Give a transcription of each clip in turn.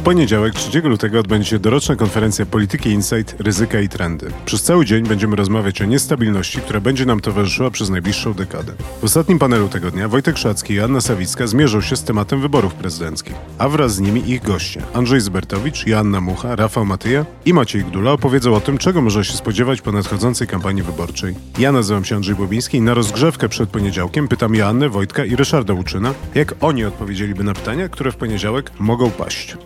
poniedziałek 3 lutego odbędzie się doroczna konferencja Polityki Insight, Ryzyka i Trendy. Przez cały dzień będziemy rozmawiać o niestabilności, która będzie nam towarzyszyła przez najbliższą dekadę. W ostatnim panelu tego dnia Wojtek Szacki i Anna Sawicka zmierzą się z tematem wyborów prezydenckich, a wraz z nimi ich goście Andrzej Zbertowicz, Joanna Mucha, Rafał Matyja i Maciej Gdula opowiedzą o tym, czego można się spodziewać po nadchodzącej kampanii wyborczej. Ja nazywam się Andrzej Bobiński i na rozgrzewkę przed poniedziałkiem pytam Joannę, Wojtka i Ryszarda Łuczyna, jak oni odpowiedzieliby na pytania, które w poniedziałek mogą paść.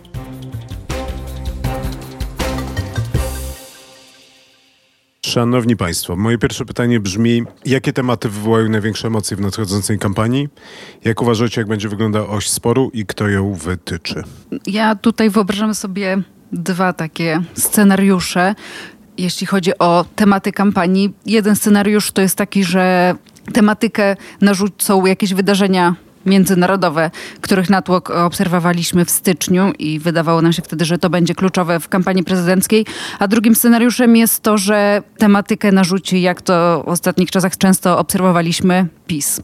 Szanowni Państwo, moje pierwsze pytanie brzmi, jakie tematy wywołają największe emocje w nadchodzącej kampanii? Jak uważacie, jak będzie wyglądała oś sporu i kto ją wytyczy? Ja tutaj wyobrażam sobie dwa takie scenariusze, jeśli chodzi o tematy kampanii. Jeden scenariusz to jest taki, że tematykę narzucą jakieś wydarzenia międzynarodowe, których natłok obserwowaliśmy w styczniu i wydawało nam się wtedy, że to będzie kluczowe w kampanii prezydenckiej. A drugim scenariuszem jest to, że tematykę narzuci, jak to w ostatnich czasach często obserwowaliśmy, PiS.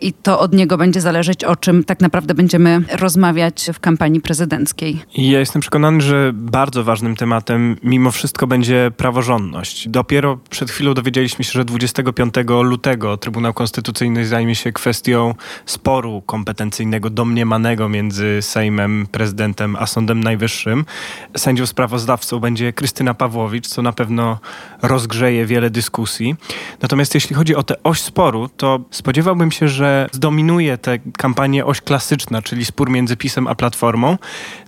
I to od niego będzie zależeć, o czym tak naprawdę będziemy rozmawiać w kampanii prezydenckiej. Ja jestem przekonany, że bardzo ważnym tematem mimo wszystko będzie praworządność. Dopiero przed chwilą dowiedzieliśmy się, że 25 lutego Trybunał Konstytucyjny zajmie się kwestią sporu kompetencyjnego, domniemanego między Sejmem, prezydentem a Sądem Najwyższym. Sędzią sprawozdawcą będzie Krystyna Pawłowicz, co na pewno rozgrzeje wiele dyskusji. Natomiast jeśli chodzi o tę oś sporu, to spodziewałbym się, że zdominuje tę kampanię oś klasyczna, czyli spór między PiSem a Platformą.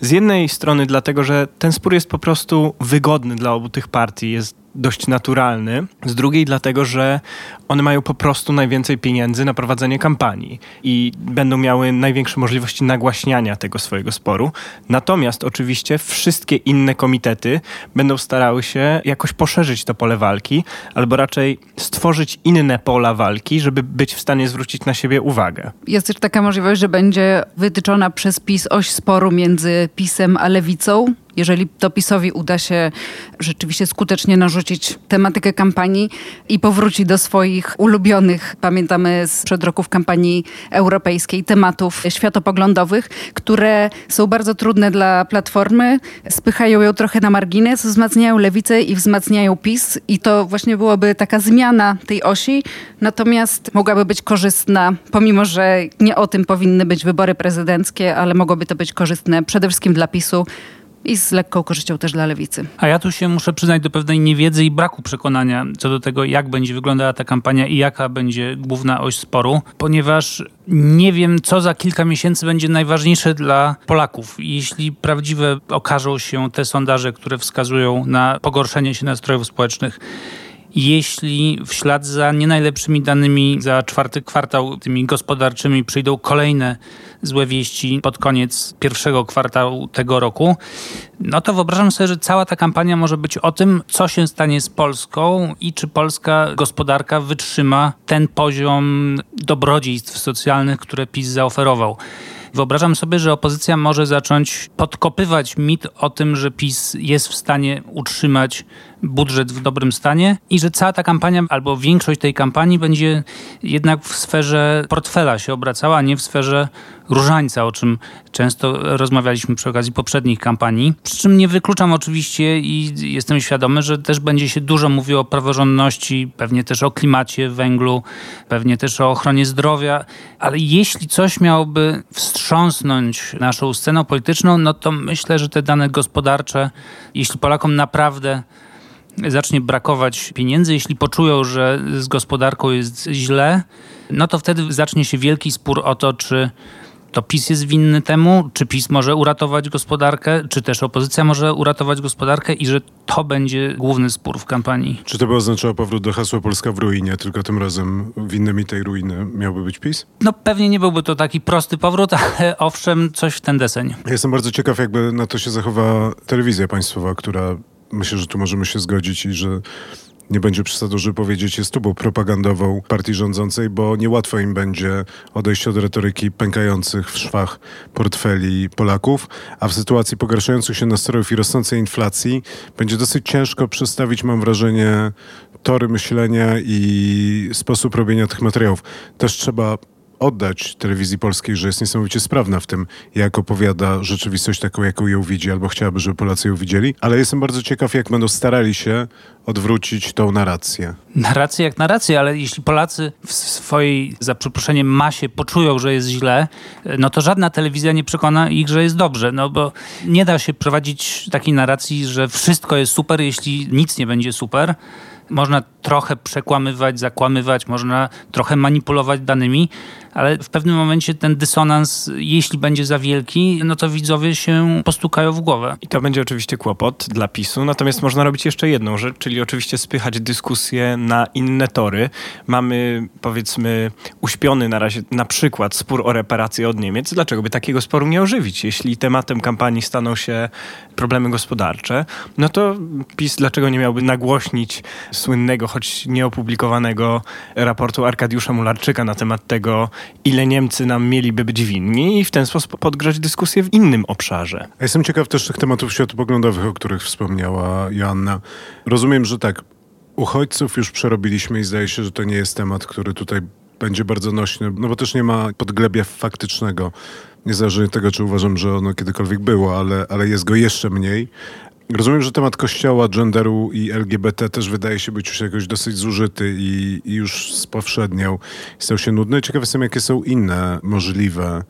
Z jednej strony dlatego, że ten spór jest po prostu wygodny dla obu tych partii, jest dość naturalny. Z drugiej dlatego, że one mają po prostu najwięcej pieniędzy na prowadzenie kampanii i będą miały największe możliwości nagłaśniania tego swojego sporu. Natomiast oczywiście wszystkie inne komitety będą starały się jakoś poszerzyć to pole walki, albo raczej stworzyć inne pola walki, żeby być w stanie zwrócić na siebie uwagę. Jest też taka możliwość, że będzie wytyczona przez PiS oś sporu między PiSem a Lewicą, jeżeli to PiSowi uda się rzeczywiście skutecznie narzucić tematykę kampanii i powróci do swoich ulubionych, pamiętamy sprzed roku w kampanii europejskiej, tematów światopoglądowych, które są bardzo trudne dla Platformy, spychają ją trochę na margines, wzmacniają lewicę i wzmacniają PiS i to właśnie byłoby taka zmiana tej osi, natomiast mogłaby być korzystna, pomimo że nie o tym powinny być wybory prezydenckie, ale mogłoby to być korzystne przede wszystkim dla PiSu, i z lekką korzyścią też dla lewicy. A ja tu się muszę przyznać do pewnej niewiedzy i braku przekonania co do tego, jak będzie wyglądała ta kampania i jaka będzie główna oś sporu, ponieważ nie wiem, co za kilka miesięcy będzie najważniejsze dla Polaków. Jeśli prawdziwe okażą się te sondaże, które wskazują na pogorszenie się nastrojów społecznych, jeśli w ślad za nie najlepszymi danymi za czwarty kwartał, tymi gospodarczymi, przyjdą kolejne złe wieści pod koniec pierwszego kwartału tego roku, no to wyobrażam sobie, że cała ta kampania może być o tym, co się stanie z Polską i czy polska gospodarka wytrzyma ten poziom dobrodziejstw socjalnych, które PiS zaoferował. Wyobrażam sobie, że opozycja może zacząć podkopywać mit o tym, że PiS jest w stanie utrzymać budżet w dobrym stanie i że cała ta kampania albo większość tej kampanii będzie jednak w sferze portfela się obracała, a nie w sferze różańca, o czym często rozmawialiśmy przy okazji poprzednich kampanii. Przy czym nie wykluczam oczywiście i jestem świadomy, że też będzie się dużo mówiło o praworządności, pewnie też o klimacie, węglu, pewnie też o ochronie zdrowia, ale jeśli coś miałoby wstrząsnąć naszą sceną polityczną, no to myślę, że te dane gospodarcze, jeśli Polakom naprawdę zacznie brakować pieniędzy, jeśli poczują, że z gospodarką jest źle, no to wtedy zacznie się wielki spór o to, czy to PiS jest winny temu, czy PiS może uratować gospodarkę, czy też opozycja może uratować gospodarkę i że to będzie główny spór w kampanii. Czy to by oznaczało powrót do hasła Polska w ruinie, tylko tym razem winnymi tej ruiny miałby być PiS? No pewnie nie byłby to taki prosty powrót, ale owszem, coś w ten deseń. jestem bardzo ciekaw, jakby na to się zachowa telewizja państwowa, która myślę, że tu możemy się zgodzić i że nie będzie przesadą, żeby powiedzieć, jest tubą propagandową partii rządzącej, bo niełatwo im będzie odejść od retoryki pękających w szwach portfeli Polaków, a w sytuacji pogarszających się nastrojów i rosnącej inflacji będzie dosyć ciężko przestawić, mam wrażenie, tory myślenia i sposób robienia tych materiałów. Też trzeba oddać telewizji polskiej, że jest niesamowicie sprawna w tym, jak opowiada rzeczywistość taką, jaką ją widzi, albo chciałaby, żeby Polacy ją widzieli, ale jestem bardzo ciekaw, jak będą starali się odwrócić tą narrację. Narrację jak narrację, ale jeśli Polacy w swojej, za przeproszeniem, masie poczują, że jest źle, no to żadna telewizja nie przekona ich, że jest dobrze, no bo nie da się prowadzić takiej narracji, że wszystko jest super, jeśli nic nie będzie super. Można trochę przekłamywać, zakłamywać, można trochę manipulować danymi, ale w pewnym momencie ten dysonans, jeśli będzie za wielki, no to widzowie się postukają w głowę. I to będzie oczywiście kłopot dla PiSu, natomiast można robić jeszcze jedną rzecz, czyli oczywiście spychać dyskusję na inne tory. Mamy powiedzmy uśpiony na razie na przykład spór o reparacje od Niemiec. Dlaczego by takiego sporu nie ożywić? Jeśli tematem kampanii staną się problemy gospodarcze, no to PiS dlaczego nie miałby nagłośnić słynnego, choć nieopublikowanego raportu Arkadiusza Mularczyka na temat tego, ile Niemcy nam mieliby być winni i w ten sposób podgrzać dyskusję w innym obszarze. A jestem ciekaw też tych tematów światopoglądowych, o których wspomniała Joanna. Rozumiem, że tak, uchodźców już przerobiliśmy i zdaje się, że to nie jest temat, który tutaj będzie bardzo nośny, no bo też nie ma podglebia faktycznego. Niezależnie od tego, czy uważam, że ono kiedykolwiek było, ale, ale jest go jeszcze mniej. Rozumiem, że temat kościoła, genderu i LGBT też wydaje się być już jakoś dosyć zużyty i, i już spowszedniał. Stał się nudny. Ciekaw jestem, jakie są inne możliwe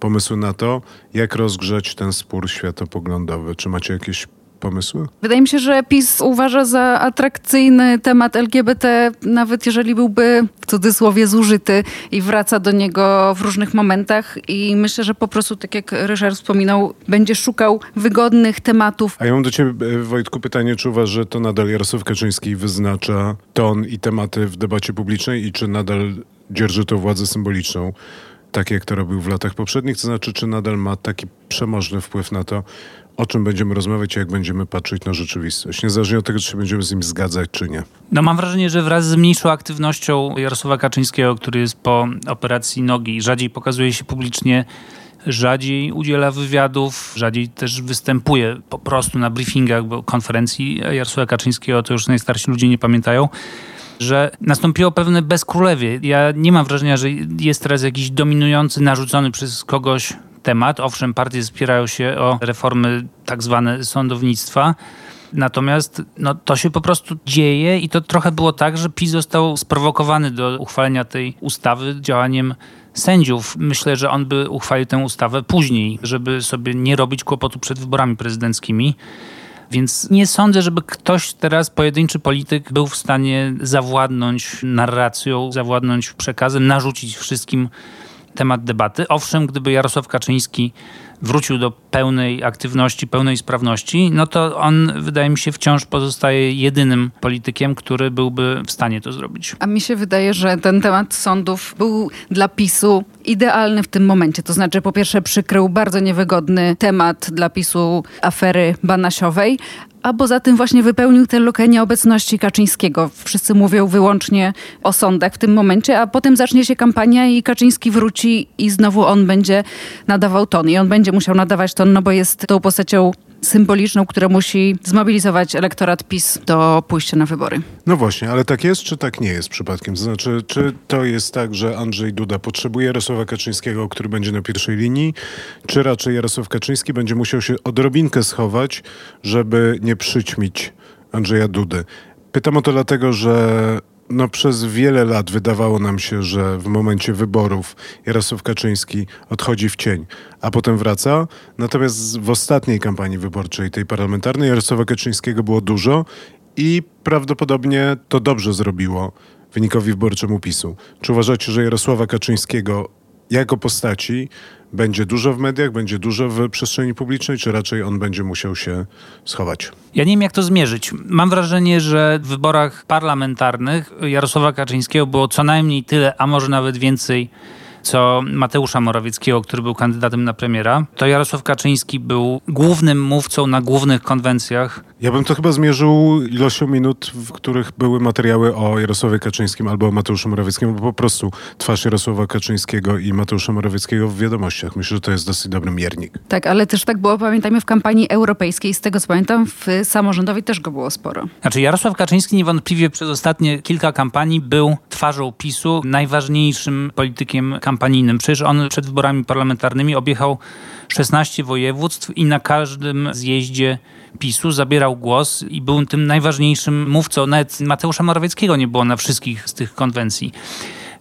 pomysły na to, jak rozgrzać ten spór światopoglądowy. Czy macie jakieś pomysły? Wydaje mi się, że PiS uważa za atrakcyjny temat LGBT, nawet jeżeli byłby w cudzysłowie zużyty i wraca do niego w różnych momentach. I myślę, że po prostu, tak jak Ryszard wspominał, będzie szukał wygodnych tematów. A ja mam do ciebie, e, Wojtku, pytanie, czy uważasz, że to nadal Jarosław Kaczyński wyznacza ton i tematy w debacie publicznej i czy nadal dzierży to władzę symboliczną? Tak jak to robił w latach poprzednich, to znaczy, czy nadal ma taki przemożny wpływ na to, o czym będziemy rozmawiać, jak będziemy patrzeć na rzeczywistość, niezależnie od tego, czy się będziemy z nim zgadzać, czy nie. No mam wrażenie, że wraz z mniejszą aktywnością Jarosława Kaczyńskiego, który jest po operacji nogi, rzadziej pokazuje się publicznie, rzadziej udziela wywiadów, rzadziej też występuje po prostu na briefingach, bo konferencji Jarosława Kaczyńskiego to już najstarsi ludzie nie pamiętają że nastąpiło pewne bezkrólewie. Ja nie mam wrażenia, że jest teraz jakiś dominujący, narzucony przez kogoś temat. Owszem, partie spierają się o reformy tak zwane sądownictwa, Natomiast no, to się po prostu dzieje i to trochę było tak, że PiS został sprowokowany do uchwalenia tej ustawy działaniem sędziów. Myślę, że on by uchwalił tę ustawę później, żeby sobie nie robić kłopotu przed wyborami prezydenckimi. Więc nie sądzę, żeby ktoś teraz, pojedynczy polityk, był w stanie zawładnąć narracją, zawładnąć przekazem, narzucić wszystkim temat debaty. Owszem, gdyby Jarosław Kaczyński wrócił do pełnej aktywności, pełnej sprawności, no to on, wydaje mi się, wciąż pozostaje jedynym politykiem, który byłby w stanie to zrobić. A mi się wydaje, że ten temat sądów był dla PiSu idealny w tym momencie. To znaczy, po pierwsze, przykrył bardzo niewygodny temat dla PiSu afery banasiowej, a poza tym właśnie wypełnił tę lukę nieobecności Kaczyńskiego. Wszyscy mówią wyłącznie o sądach w tym momencie, a potem zacznie się kampania i Kaczyński wróci i znowu on będzie nadawał ton. I on będzie musiał nadawać ton, no bo jest tą postacią symboliczną, która musi zmobilizować elektorat PiS do pójścia na wybory. No właśnie, ale tak jest, czy tak nie jest przypadkiem? To znaczy, czy to jest tak, że Andrzej Duda potrzebuje Jarosława Kaczyńskiego, który będzie na pierwszej linii, czy raczej Jarosław Kaczyński będzie musiał się odrobinkę schować, żeby nie przyćmić Andrzeja Dudy? Pytam o to dlatego, że no, przez wiele lat wydawało nam się, że w momencie wyborów Jarosław Kaczyński odchodzi w cień, a potem wraca. Natomiast w ostatniej kampanii wyborczej, tej parlamentarnej, Jarosława Kaczyńskiego było dużo i prawdopodobnie to dobrze zrobiło wynikowi wyborczemu PiSu. Czy uważacie, że Jarosława Kaczyńskiego jako postaci będzie dużo w mediach, będzie dużo w przestrzeni publicznej, czy raczej on będzie musiał się schować? Ja nie wiem, jak to zmierzyć. Mam wrażenie, że w wyborach parlamentarnych Jarosława Kaczyńskiego było co najmniej tyle, a może nawet więcej co Mateusza Morawieckiego, który był kandydatem na premiera. To Jarosław Kaczyński był głównym mówcą na głównych konwencjach Ja bym to chyba zmierzył ilością minut, w których były materiały o Jarosławie Kaczyńskim albo o Mateuszu Morawieckim, albo po prostu twarz Jarosława Kaczyńskiego i Mateusza Morawieckiego w wiadomościach. Myślę, że to jest dosyć dobry miernik. Tak, ale też tak było, pamiętajmy, w kampanii europejskiej. Z tego co pamiętam, w samorządowej też go było sporo. Znaczy Jarosław Kaczyński niewątpliwie przez ostatnie kilka kampanii był twarzą PiSu, najważniejszym politykiem kampanijnym. Przecież on przed wyborami parlamentarnymi objechał 16 województw i na każdym zjeździe PiSu zabierał głos i był tym najważniejszym mówcą. Nawet Mateusza Morawieckiego nie było na wszystkich z tych konwencji.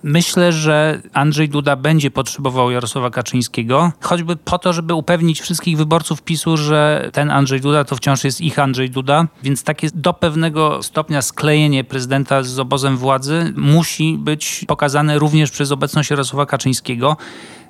Myślę, że Andrzej Duda będzie potrzebował Jarosława Kaczyńskiego, choćby po to, żeby upewnić wszystkich wyborców PiSu, że ten Andrzej Duda to wciąż jest ich Andrzej Duda. Więc takie do pewnego stopnia sklejenie prezydenta z obozem władzy musi być pokazane również przez obecność Jarosława Kaczyńskiego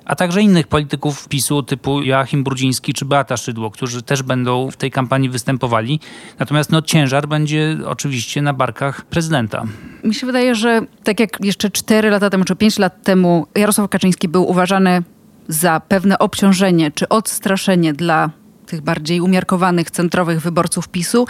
a także innych polityków PiSu typu Joachim Brudziński czy Beata Szydło, którzy też będą w tej kampanii występowali. Natomiast no, ciężar będzie oczywiście na barkach prezydenta. Mi się wydaje, że tak jak jeszcze 4 lata temu czy 5 lat temu Jarosław Kaczyński był uważany za pewne obciążenie czy odstraszenie dla tych bardziej umiarkowanych, centrowych wyborców PiSu,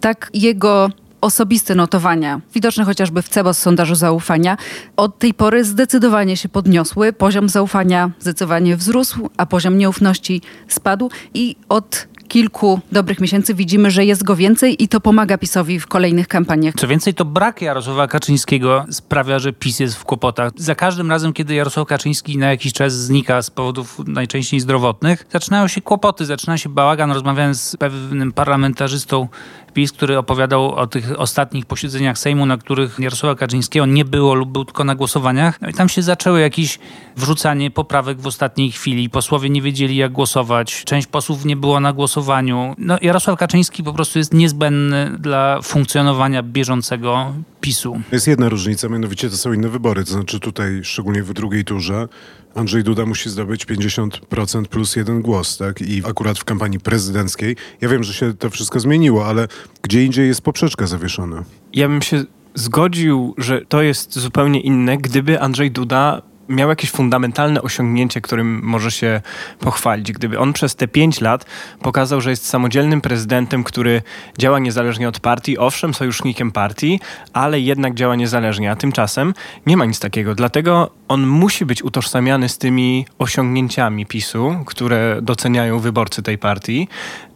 tak jego osobiste notowania, widoczne chociażby w CEBOS sondażu zaufania, od tej pory zdecydowanie się podniosły. Poziom zaufania zdecydowanie wzrósł, a poziom nieufności spadł i od kilku dobrych miesięcy widzimy, że jest go więcej i to pomaga PiSowi w kolejnych kampaniach. Co więcej, to brak Jarosława Kaczyńskiego sprawia, że PiS jest w kłopotach. Za każdym razem, kiedy Jarosław Kaczyński na jakiś czas znika z powodów najczęściej zdrowotnych, zaczynają się kłopoty, zaczyna się bałagan. Rozmawiałem z pewnym parlamentarzystą PiS, który opowiadał o tych ostatnich posiedzeniach Sejmu, na których Jarosława Kaczyńskiego nie było lub był tylko na głosowaniach. No i tam się zaczęło jakieś wrzucanie poprawek w ostatniej chwili. Posłowie nie wiedzieli, jak głosować. Część posłów nie było na głosowaniu. No, Jarosław Kaczyński po prostu jest niezbędny dla funkcjonowania bieżącego PiSu. Jest jedna różnica, mianowicie to są inne wybory. To znaczy tutaj, szczególnie w drugiej turze, Andrzej Duda musi zdobyć 50% plus jeden głos, tak? I akurat w kampanii prezydenckiej, ja wiem, że się to wszystko zmieniło, ale gdzie indziej jest poprzeczka zawieszona. Ja bym się zgodził, że to jest zupełnie inne, gdyby Andrzej Duda miał jakieś fundamentalne osiągnięcie, którym może się pochwalić. Gdyby on przez te pięć lat pokazał, że jest samodzielnym prezydentem, który działa niezależnie od partii, owszem, sojusznikiem partii, ale jednak działa niezależnie, a tymczasem nie ma nic takiego. Dlatego on musi być utożsamiany z tymi osiągnięciami PiSu, które doceniają wyborcy tej partii,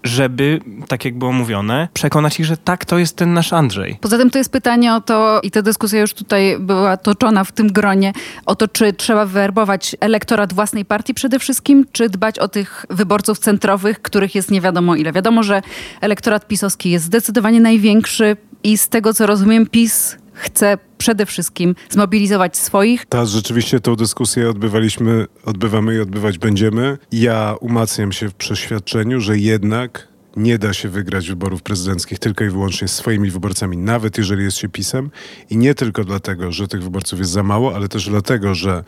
żeby, tak jak było mówione, przekonać ich, że tak, to jest ten nasz Andrzej. Poza tym to jest pytanie o to, i ta dyskusja już tutaj była toczona w tym gronie, o to, czy trzeba wywerbować elektorat własnej partii przede wszystkim, czy dbać o tych wyborców centrowych, których jest nie wiadomo ile. Wiadomo, że elektorat pisowski jest zdecydowanie największy i z tego, co rozumiem, PiS chce przede wszystkim zmobilizować swoich. Tak, rzeczywiście tą dyskusję odbywaliśmy, odbywamy i odbywać będziemy. Ja umacniam się w przeświadczeniu, że jednak nie da się wygrać wyborów prezydenckich tylko i wyłącznie swoimi wyborcami, nawet jeżeli jest się pisem. I nie tylko dlatego, że tych wyborców jest za mało, ale też dlatego, że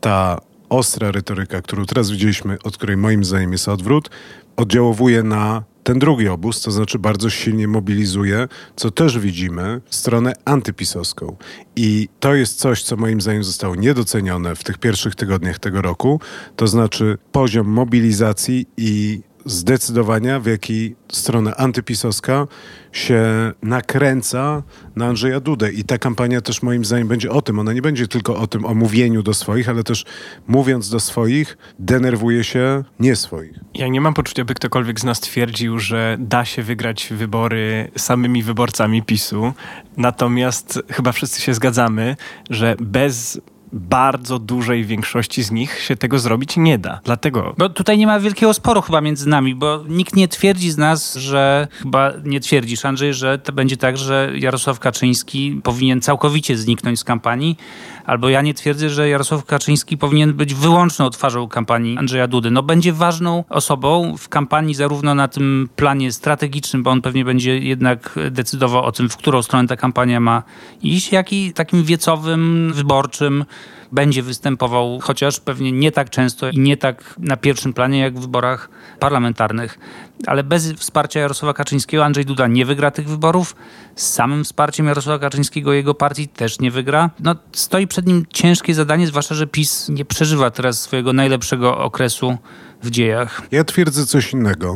ta ostra retoryka, którą teraz widzieliśmy, od której moim zdaniem jest odwrót, oddziałowuje na ten drugi obóz, to znaczy bardzo silnie mobilizuje, co też widzimy, stronę antypisowską. I to jest coś, co moim zdaniem zostało niedocenione w tych pierwszych tygodniach tego roku, to znaczy poziom mobilizacji i zdecydowania, w jaki strona antypisowska się nakręca na Andrzeja Dudę. I ta kampania też moim zdaniem będzie o tym. Ona nie będzie tylko o tym, o mówieniu do swoich, ale też mówiąc do swoich, denerwuje się nie swoich. Ja nie mam poczucia, by ktokolwiek z nas twierdził, że da się wygrać wybory samymi wyborcami PiSu. Natomiast chyba wszyscy się zgadzamy, że bez bardzo dużej większości z nich się tego zrobić nie da. Dlatego. Bo tutaj nie ma wielkiego sporu chyba między nami, bo nikt nie twierdzi z nas, że chyba nie twierdzisz, Andrzej, że to będzie tak, że Jarosław Kaczyński powinien całkowicie zniknąć z kampanii, albo ja nie twierdzę, że Jarosław Kaczyński powinien być wyłączną twarzą kampanii Andrzeja Dudy. No będzie ważną osobą w kampanii zarówno na tym planie strategicznym, bo on pewnie będzie jednak decydował o tym, w którą stronę ta kampania ma iść, jak i takim wiecowym, wyborczym, będzie występował, chociaż pewnie nie tak często i nie tak na pierwszym planie jak w wyborach parlamentarnych. Ale bez wsparcia Jarosława Kaczyńskiego Andrzej Duda nie wygra tych wyborów. Z samym wsparciem Jarosława Kaczyńskiego jego partii też nie wygra. No, stoi przed nim ciężkie zadanie, zwłaszcza, że PiS nie przeżywa teraz swojego najlepszego okresu w dziejach. Ja twierdzę coś innego.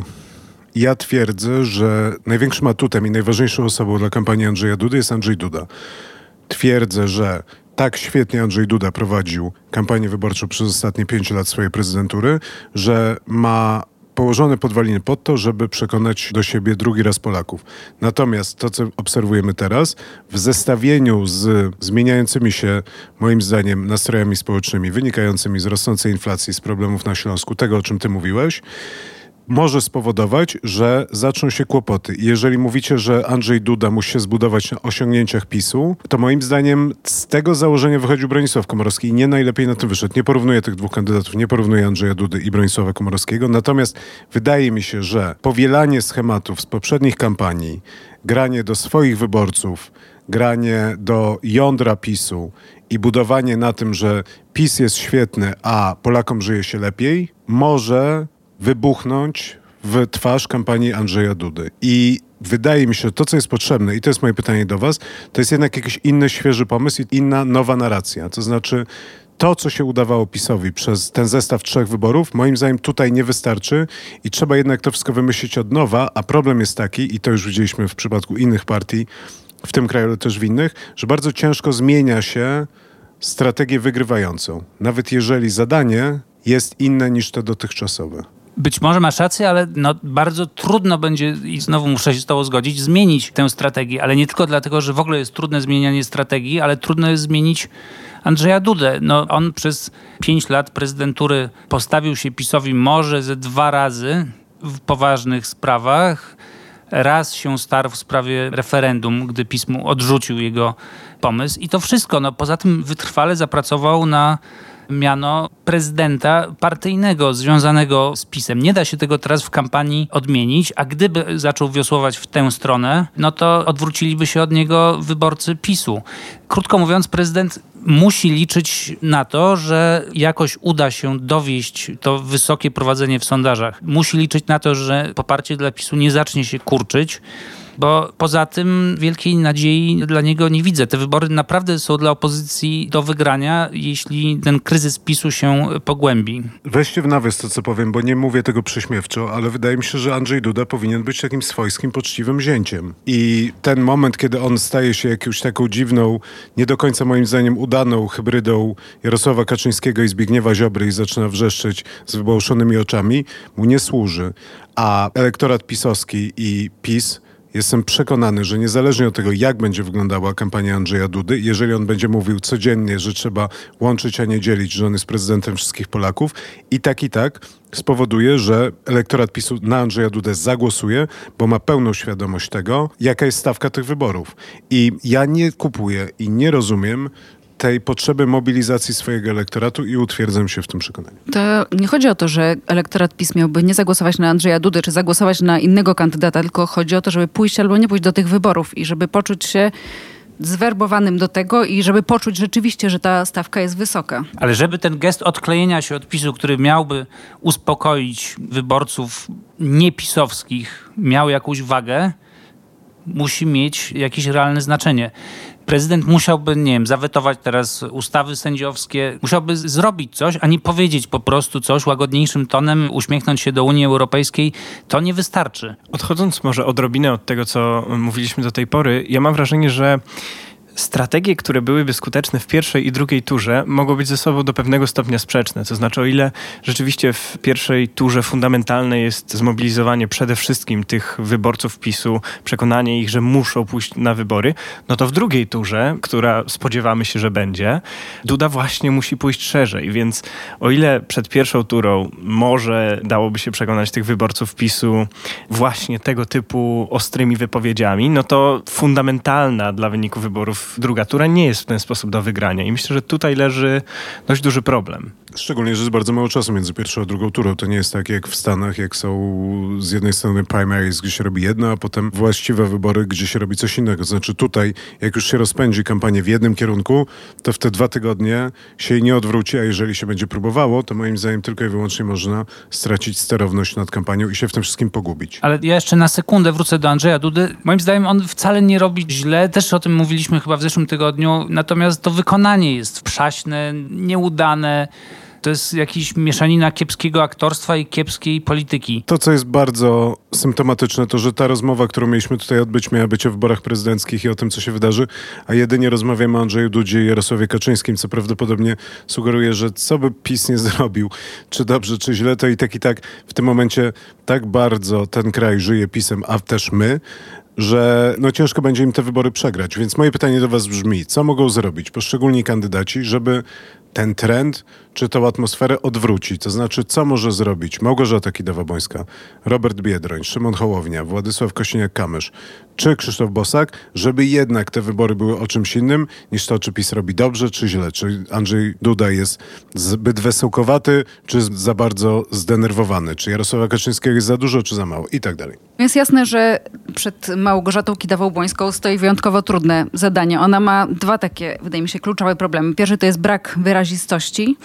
Ja twierdzę, że największym atutem i najważniejszą osobą dla kampanii Andrzeja Dudy jest Andrzej Duda. Twierdzę, że tak świetnie Andrzej Duda prowadził kampanię wyborczą przez ostatnie pięć lat swojej prezydentury, że ma położone podwaliny pod to, żeby przekonać do siebie drugi raz Polaków. Natomiast to, co obserwujemy teraz, w zestawieniu z zmieniającymi się, moim zdaniem, nastrojami społecznymi, wynikającymi z rosnącej inflacji, z problemów na Śląsku, tego, o czym ty mówiłeś, może spowodować, że zaczną się kłopoty. Jeżeli mówicie, że Andrzej Duda musi się zbudować na osiągnięciach PiSu, to moim zdaniem z tego założenia wychodził Bronisław Komorowski i nie najlepiej na tym wyszedł. Nie porównuję tych dwóch kandydatów, nie porównuję Andrzeja Dudy i Bronisława Komorowskiego, natomiast wydaje mi się, że powielanie schematów z poprzednich kampanii, granie do swoich wyborców, granie do jądra PiSu i budowanie na tym, że PiS jest świetny, a Polakom żyje się lepiej, może wybuchnąć w twarz kampanii Andrzeja Dudy. I wydaje mi się, że to, co jest potrzebne, i to jest moje pytanie do Was, to jest jednak jakiś inny, świeży pomysł i inna, nowa narracja. To znaczy, to, co się udawało PiSowi przez ten zestaw trzech wyborów, moim zdaniem tutaj nie wystarczy i trzeba jednak to wszystko wymyślić od nowa, a problem jest taki, i to już widzieliśmy w przypadku innych partii, w tym kraju, ale też w innych, że bardzo ciężko zmienia się strategię wygrywającą, nawet jeżeli zadanie jest inne niż te dotychczasowe. Być może masz rację, ale no bardzo trudno będzie, i znowu muszę się z tobą zgodzić, zmienić tę strategię, ale nie tylko dlatego, że w ogóle jest trudne zmienianie strategii, ale trudno jest zmienić Andrzeja Dudę. No, on przez pięć lat prezydentury postawił się PiSowi może ze dwa razy w poważnych sprawach. Raz się starł w sprawie referendum, gdy PiS mu odrzucił jego pomysł i to wszystko. No, poza tym wytrwale zapracował na miano prezydenta partyjnego związanego z PiSem. Nie da się tego teraz w kampanii odmienić, a gdyby zaczął wiosłować w tę stronę, no to odwróciliby się od niego wyborcy PiSu. Krótko mówiąc, prezydent musi liczyć na to, że jakoś uda się dowieść to wysokie prowadzenie w sondażach. Musi liczyć na to, że poparcie dla PiSu nie zacznie się kurczyć bo poza tym wielkiej nadziei dla niego nie widzę. Te wybory naprawdę są dla opozycji do wygrania, jeśli ten kryzys PiSu się pogłębi. Weźcie w nawias to, co powiem, bo nie mówię tego prześmiewczo, ale wydaje mi się, że Andrzej Duda powinien być takim swojskim, poczciwym zięciem. I ten moment, kiedy on staje się jakąś taką dziwną, nie do końca moim zdaniem udaną hybrydą Jarosława Kaczyńskiego i Zbigniewa Ziobry i zaczyna wrzeszczeć z wybałszonymi oczami, mu nie służy. A elektorat pisowski i PiS Jestem przekonany, że niezależnie od tego, jak będzie wyglądała kampania Andrzeja Dudy, jeżeli on będzie mówił codziennie, że trzeba łączyć, a nie dzielić, że on jest prezydentem wszystkich Polaków, i tak i tak spowoduje, że elektorat PiSu na Andrzeja Dudę zagłosuje, bo ma pełną świadomość tego, jaka jest stawka tych wyborów. I ja nie kupuję i nie rozumiem, tej potrzeby mobilizacji swojego elektoratu i utwierdzam się w tym przekonaniu. To nie chodzi o to, że elektorat PiS miałby nie zagłosować na Andrzeja Dudę, czy zagłosować na innego kandydata, tylko chodzi o to, żeby pójść albo nie pójść do tych wyborów i żeby poczuć się zwerbowanym do tego i żeby poczuć rzeczywiście, że ta stawka jest wysoka. Ale żeby ten gest odklejenia się od PiSu, który miałby uspokoić wyborców niepisowskich, miał jakąś wagę, musi mieć jakieś realne znaczenie prezydent musiałby, nie wiem, zawetować teraz ustawy sędziowskie, musiałby zrobić coś, a nie powiedzieć po prostu coś łagodniejszym tonem, uśmiechnąć się do Unii Europejskiej. To nie wystarczy. Odchodząc może odrobinę od tego, co mówiliśmy do tej pory, ja mam wrażenie, że strategie, które byłyby skuteczne w pierwszej i drugiej turze, mogą być ze sobą do pewnego stopnia sprzeczne. To znaczy, o ile rzeczywiście w pierwszej turze fundamentalne jest zmobilizowanie przede wszystkim tych wyborców PiSu, przekonanie ich, że muszą pójść na wybory, no to w drugiej turze, która spodziewamy się, że będzie, Duda właśnie musi pójść szerzej. Więc o ile przed pierwszą turą może dałoby się przekonać tych wyborców PiSu właśnie tego typu ostrymi wypowiedziami, no to fundamentalna dla wyniku wyborów druga tura nie jest w ten sposób do wygrania. I myślę, że tutaj leży dość duży problem. Szczególnie, że jest bardzo mało czasu między pierwszą a drugą turą. To nie jest tak jak w Stanach, jak są z jednej strony primaries, gdzie się robi jedno, a potem właściwe wybory, gdzie się robi coś innego. Znaczy tutaj, jak już się rozpędzi kampanię w jednym kierunku, to w te dwa tygodnie się jej nie odwróci, a jeżeli się będzie próbowało, to moim zdaniem tylko i wyłącznie można stracić sterowność nad kampanią i się w tym wszystkim pogubić. Ale ja jeszcze na sekundę wrócę do Andrzeja Dudy. Moim zdaniem on wcale nie robi źle. Też o tym mówiliśmy chyba w zeszłym tygodniu. Natomiast to wykonanie jest przaśne, nieudane To jest jakiś mieszanina kiepskiego aktorstwa i kiepskiej polityki. To, co jest bardzo symptomatyczne, to że ta rozmowa, którą mieliśmy tutaj odbyć, miała być o wyborach prezydenckich i o tym, co się wydarzy, a jedynie rozmawiamy o Andrzeju Dudzie i Jarosławie Kaczyńskim, co prawdopodobnie sugeruje, że co by PiS nie zrobił, czy dobrze, czy źle, to i tak i tak w tym momencie tak bardzo ten kraj żyje PiSem, a też my, że no ciężko będzie im te wybory przegrać. Więc moje pytanie do was brzmi, co mogą zrobić poszczególni kandydaci, żeby ten trend czy tą atmosferę odwróci. To znaczy, co może zrobić Małgorzata Kidawa-Błońska, Robert Biedroń, Szymon Hołownia, Władysław Kościniak-Kamysz czy Krzysztof Bosak, żeby jednak te wybory były o czymś innym niż to, czy PiS robi dobrze, czy źle. Czy Andrzej Duda jest zbyt wesołkowaty, czy za bardzo zdenerwowany. Czy Jarosława Kaczyńskiego jest za dużo, czy za mało i tak dalej. Jest jasne, że przed Małgorzatą Kidawą-Błońską stoi wyjątkowo trudne zadanie. Ona ma dwa takie, wydaje mi się, kluczowe problemy. Pierwszy to jest brak wyrazistości,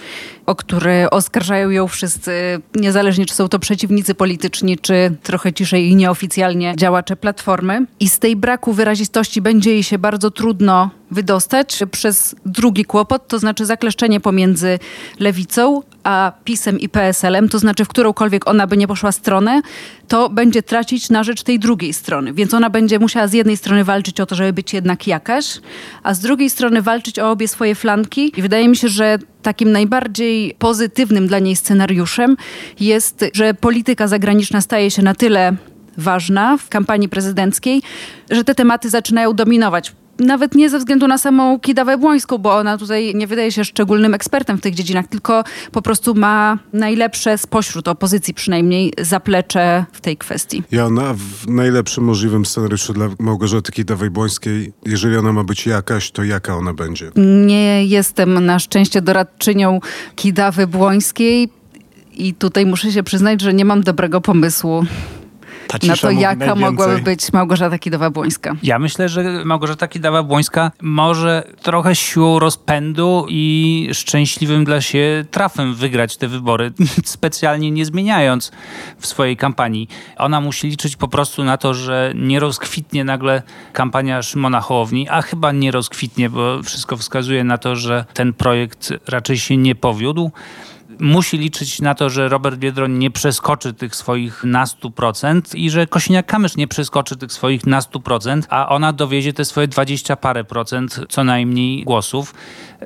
o który oskarżają ją wszyscy, niezależnie czy są to przeciwnicy polityczni, czy trochę ciszej i nieoficjalnie działacze Platformy. I z tej braku wyrazistości będzie jej się bardzo trudno wydostać przez drugi kłopot, to znaczy zakleszczenie pomiędzy lewicą a PiSem i PSL-em, to znaczy w którąkolwiek ona by nie poszła stronę, to będzie tracić na rzecz tej drugiej strony. Więc ona będzie musiała z jednej strony walczyć o to, żeby być jednak jakaś, a z drugiej strony walczyć o obie swoje flanki. I wydaje mi się, że takim najbardziej pozytywnym dla niej scenariuszem jest, że polityka zagraniczna staje się na tyle ważna w kampanii prezydenckiej, że te tematy zaczynają dominować nawet nie ze względu na samą Kidawę Błońską, bo ona tutaj nie wydaje się szczególnym ekspertem w tych dziedzinach, tylko po prostu ma najlepsze spośród opozycji przynajmniej zaplecze w tej kwestii. Ja ona w najlepszym możliwym scenariuszu dla Małgorzaty Kidawej Błońskiej, jeżeli ona ma być jakaś, to jaka ona będzie? Nie jestem na szczęście doradczynią Kidawy Błońskiej i tutaj muszę się przyznać, że nie mam dobrego pomysłu na to, jaka mogłaby być Małgorzata Kidawa-Błońska. Ja myślę, że Małgorzata Kidawa-Błońska może trochę siłą rozpędu i szczęśliwym dla siebie trafem wygrać te wybory, specjalnie nie zmieniając w swojej kampanii. Ona musi liczyć po prostu na to, że nie rozkwitnie nagle kampania Szymona Hołowni, a chyba nie rozkwitnie, bo wszystko wskazuje na to, że ten projekt raczej się nie powiódł musi liczyć na to, że Robert Biedroń nie przeskoczy tych swoich nastu procent i że Kosiniak-Kamysz nie przeskoczy tych swoich nastu procent, a ona dowiezie te swoje dwadzieścia parę procent co najmniej głosów.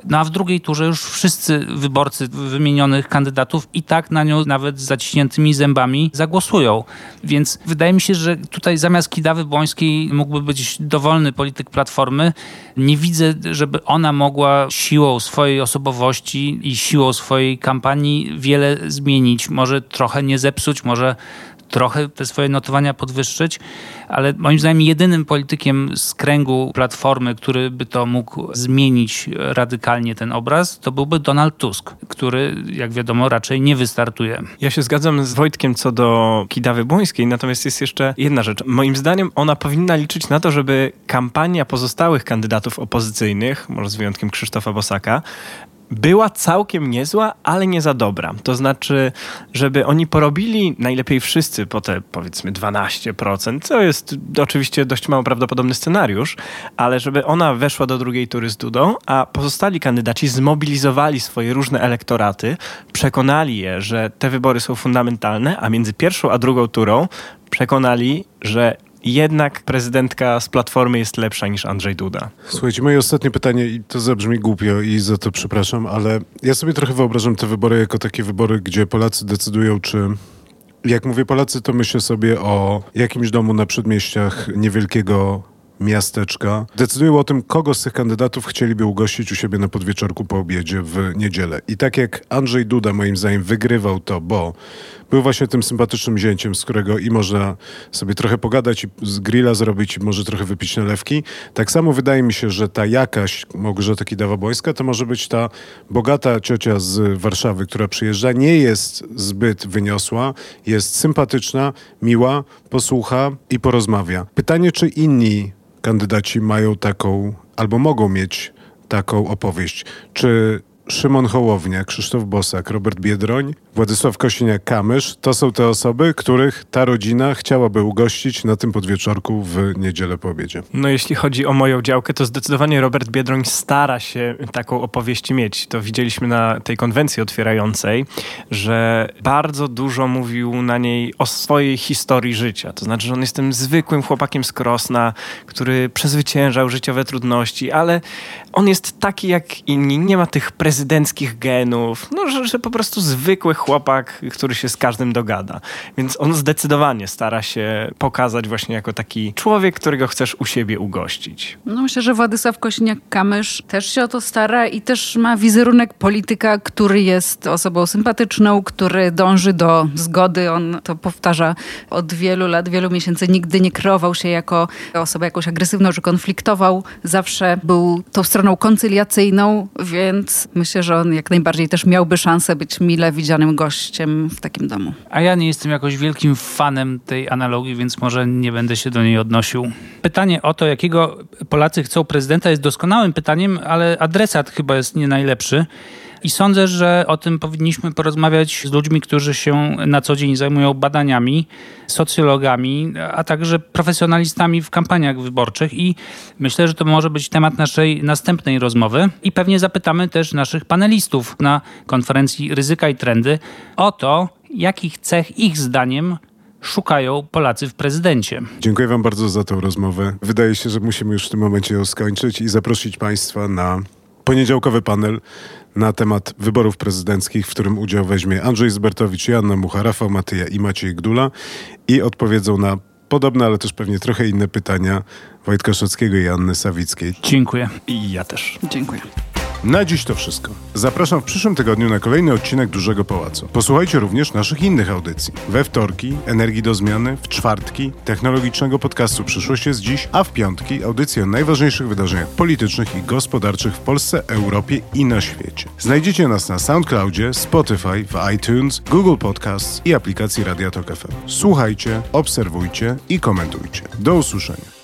No a w drugiej turze już wszyscy wyborcy wymienionych kandydatów i tak na nią nawet z zaciśniętymi zębami zagłosują. Więc wydaje mi się, że tutaj zamiast Kidawy Błońskiej mógłby być dowolny polityk Platformy. Nie widzę, żeby ona mogła siłą swojej osobowości i siłą swojej kampanii wiele zmienić. Może trochę nie zepsuć, może trochę te swoje notowania podwyższyć, ale moim zdaniem jedynym politykiem z kręgu Platformy, który by to mógł zmienić radykalnie ten obraz, to byłby Donald Tusk, który, jak wiadomo, raczej nie wystartuje. Ja się zgadzam z Wojtkiem co do Kidawy Błońskiej, natomiast jest jeszcze jedna rzecz. Moim zdaniem ona powinna liczyć na to, żeby kampania pozostałych kandydatów opozycyjnych, może z wyjątkiem Krzysztofa Bosaka, była całkiem niezła, ale nie za dobra. To znaczy, żeby oni porobili najlepiej wszyscy po te powiedzmy 12%, co jest oczywiście dość mało prawdopodobny scenariusz, ale żeby ona weszła do drugiej tury z Dudą, a pozostali kandydaci zmobilizowali swoje różne elektoraty, przekonali je, że te wybory są fundamentalne, a między pierwszą a drugą turą przekonali, że jednak prezydentka z Platformy jest lepsza niż Andrzej Duda. Słuchajcie, moje ostatnie pytanie, i to zabrzmi głupio i za to przepraszam, ale ja sobie trochę wyobrażam te wybory jako takie wybory, gdzie Polacy decydują, czy jak mówię Polacy, to myślę sobie o jakimś domu na przedmieściach niewielkiego miasteczka decydują o tym, kogo z tych kandydatów chcieliby ugościć u siebie na podwieczorku po obiedzie w niedzielę. I tak jak Andrzej Duda moim zdaniem wygrywał to, bo był właśnie tym sympatycznym zięciem, z którego i można sobie trochę pogadać i z grilla zrobić i może trochę wypić nalewki. Tak samo wydaje mi się, że ta jakaś Małgorzata Kidawa-Błońska to może być ta bogata ciocia z Warszawy, która przyjeżdża, nie jest zbyt wyniosła, jest sympatyczna, miła, posłucha i porozmawia. Pytanie, czy inni kandydaci mają taką, albo mogą mieć taką opowieść. Czy Szymon Hołownia, Krzysztof Bosak, Robert Biedroń, Władysław Kosiniak-Kamysz to są te osoby, których ta rodzina chciałaby ugościć na tym podwieczorku w niedzielę po obiedzie. No jeśli chodzi o moją działkę, to zdecydowanie Robert Biedroń stara się taką opowieść mieć. To widzieliśmy na tej konwencji otwierającej, że bardzo dużo mówił na niej o swojej historii życia. To znaczy, że on jest tym zwykłym chłopakiem z Krosna, który przezwyciężał życiowe trudności, ale on jest taki jak inni, nie ma tych prezydenckich genów, no, że, że po prostu zwykły chłopak, który się z każdym dogada. Więc on zdecydowanie stara się pokazać właśnie jako taki człowiek, którego chcesz u siebie ugościć. No myślę, że Władysław Kośniak-Kamysz też się o to stara i też ma wizerunek polityka, który jest osobą sympatyczną, który dąży do zgody. On to powtarza od wielu lat, wielu miesięcy. Nigdy nie kreował się jako osoba jakoś agresywną czy konfliktował. Zawsze był tą stroną koncyliacyjną, więc myślę, że on jak najbardziej też miałby szansę być mile widzianym gościem w takim domu. A ja nie jestem jakoś wielkim fanem tej analogii, więc może nie będę się do niej odnosił. Pytanie o to, jakiego Polacy chcą prezydenta jest doskonałym pytaniem, ale adresat chyba jest nie najlepszy. I sądzę, że o tym powinniśmy porozmawiać z ludźmi, którzy się na co dzień zajmują badaniami, socjologami, a także profesjonalistami w kampaniach wyborczych. I myślę, że to może być temat naszej następnej rozmowy. I pewnie zapytamy też naszych panelistów na konferencji Ryzyka i Trendy o to, jakich cech ich zdaniem szukają Polacy w prezydencie. Dziękuję Wam bardzo za tę rozmowę. Wydaje się, że musimy już w tym momencie ją skończyć i zaprosić Państwa na poniedziałkowy panel na temat wyborów prezydenckich, w którym udział weźmie Andrzej Zbertowicz, Joanna Mucha, Rafał Matyja i Maciej Gdula i odpowiedzą na podobne, ale też pewnie trochę inne pytania Wojtka Szockiego i Anny Sawickiej. Dziękuję. I ja też. Dziękuję. Na dziś to wszystko. Zapraszam w przyszłym tygodniu na kolejny odcinek Dużego Pałacu. Posłuchajcie również naszych innych audycji. We wtorki Energii do Zmiany, w czwartki technologicznego podcastu Przyszłość jest dziś, a w piątki audycje o najważniejszych wydarzeniach politycznych i gospodarczych w Polsce, Europie i na świecie. Znajdziecie nas na SoundCloudzie, Spotify, w iTunes, Google Podcasts i aplikacji Radia Tok FM. Słuchajcie, obserwujcie i komentujcie. Do usłyszenia.